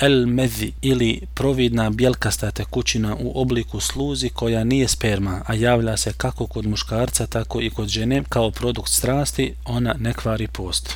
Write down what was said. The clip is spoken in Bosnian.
El medhi ili providna bjelkasta tekućina u obliku sluzi koja nije sperma, a javlja se kako kod muškarca tako i kod žene kao produkt strasti, ona ne kvari post.